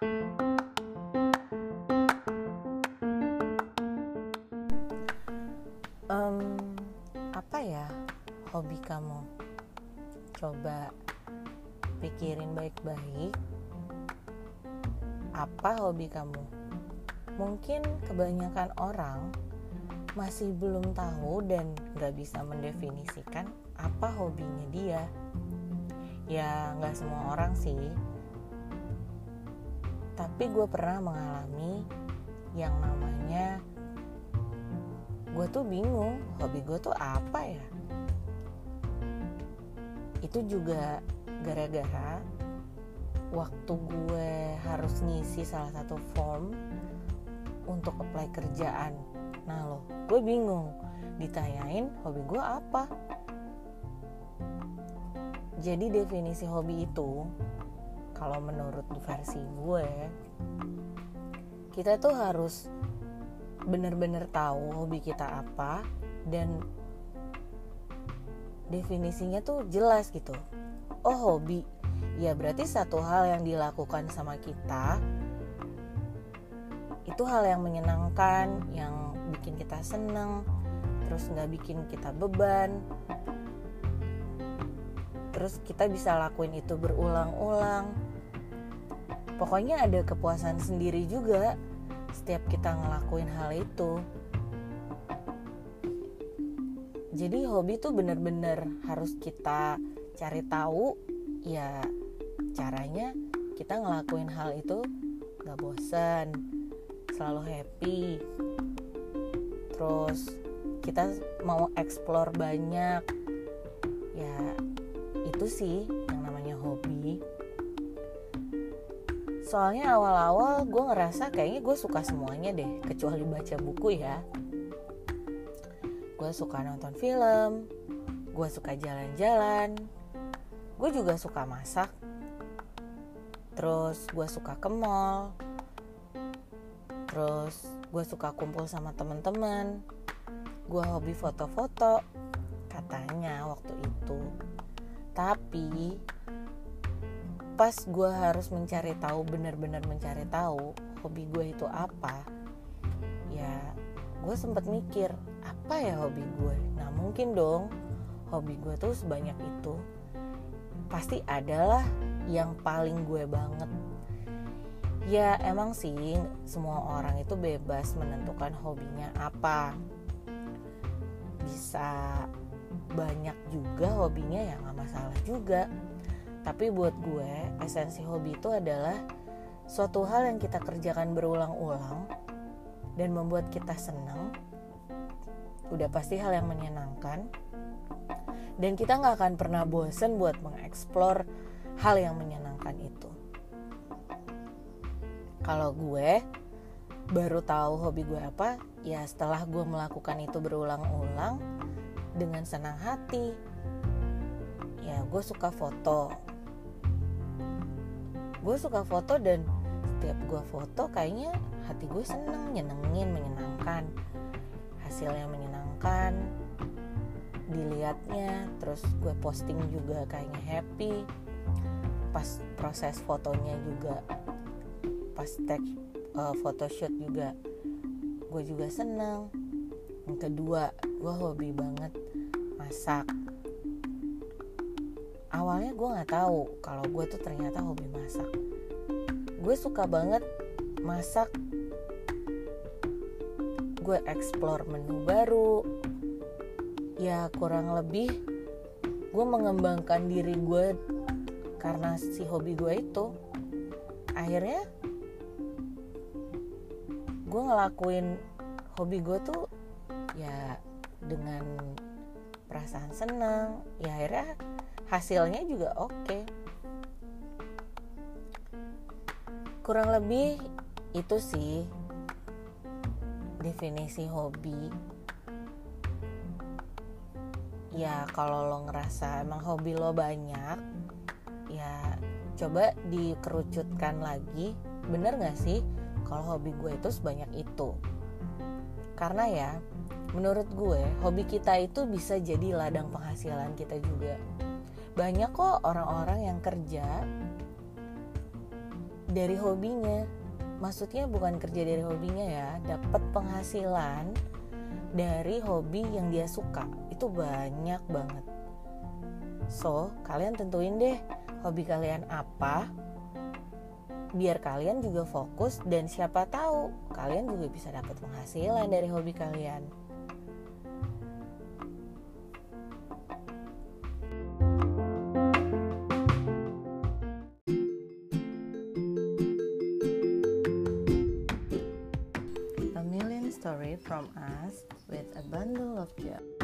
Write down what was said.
um, apa ya hobi kamu? Coba pikirin baik-baik. Apa hobi kamu? Mungkin kebanyakan orang masih belum tahu dan gak bisa mendefinisikan apa hobinya dia. Ya nggak semua orang sih tapi gue pernah mengalami yang namanya gue tuh bingung hobi gue tuh apa ya? Itu juga gara-gara waktu gue harus ngisi salah satu form untuk apply kerjaan. Nah lo gue bingung ditanyain hobi gue apa? Jadi definisi hobi itu kalau menurut versi gue kita tuh harus bener-bener tahu hobi kita apa dan definisinya tuh jelas gitu. Oh hobi. Ya berarti satu hal yang dilakukan sama kita itu hal yang menyenangkan yang bikin kita seneng terus nggak bikin kita beban terus kita bisa lakuin itu berulang-ulang. Pokoknya ada kepuasan sendiri juga setiap kita ngelakuin hal itu. Jadi hobi tuh bener-bener harus kita cari tahu ya caranya kita ngelakuin hal itu gak bosan selalu happy. Terus kita mau explore banyak ya itu sih yang namanya hobi. Soalnya awal-awal gue ngerasa kayaknya gue suka semuanya deh kecuali baca buku ya. Gue suka nonton film gue suka jalan-jalan gue juga suka masak. Terus gue suka ke mall. Terus gue suka kumpul sama temen-temen gue hobi foto-foto katanya waktu itu tapi pas gue harus mencari tahu benar-benar mencari tahu hobi gue itu apa ya gue sempat mikir apa ya hobi gue nah mungkin dong hobi gue tuh sebanyak itu. Pasti adalah yang paling gue banget. Ya emang sih semua orang itu bebas menentukan hobinya apa. Bisa banyak juga hobinya ya nggak masalah juga tapi buat gue, esensi hobi itu adalah suatu hal yang kita kerjakan berulang-ulang dan membuat kita senang. Udah pasti hal yang menyenangkan. Dan kita nggak akan pernah bosen buat mengeksplor hal yang menyenangkan itu. Kalau gue baru tahu hobi gue apa, ya setelah gue melakukan itu berulang-ulang dengan senang hati. Ya, gue suka foto, gue suka foto dan setiap gue foto kayaknya hati gue seneng nyenengin menyenangkan. Hasilnya menyenangkan dilihatnya terus gue posting juga kayaknya happy. Pas proses fotonya juga pas tag uh, photoshoot juga gue juga seneng. Yang kedua gue hobi banget masak. Awalnya gue nggak tahu kalau gue tuh ternyata hobi masak. Gue suka banget masak. Gue explore menu baru. Ya kurang lebih gue mengembangkan diri gue karena si hobi gue itu. Akhirnya gue ngelakuin hobi gue tuh ya dengan perasaan senang ya akhirnya hasilnya juga oke. Kurang lebih itu sih definisi hobi. Ya kalau lo ngerasa emang hobi lo banyak ya coba dikerucutkan lagi. Bener gak sih? Kalau hobi gue itu sebanyak itu karena ya menurut gue hobi kita itu bisa jadi ladang penghasilan kita juga. Banyak kok orang-orang yang kerja dari hobinya. Maksudnya bukan kerja dari hobinya ya dapat penghasilan dari hobi yang dia suka. Itu banyak banget. So kalian tentuin deh hobi kalian apa biar kalian juga fokus dan siapa tahu kalian juga bisa dapat penghasilan dari hobi kalian story from us with a bundle of joy.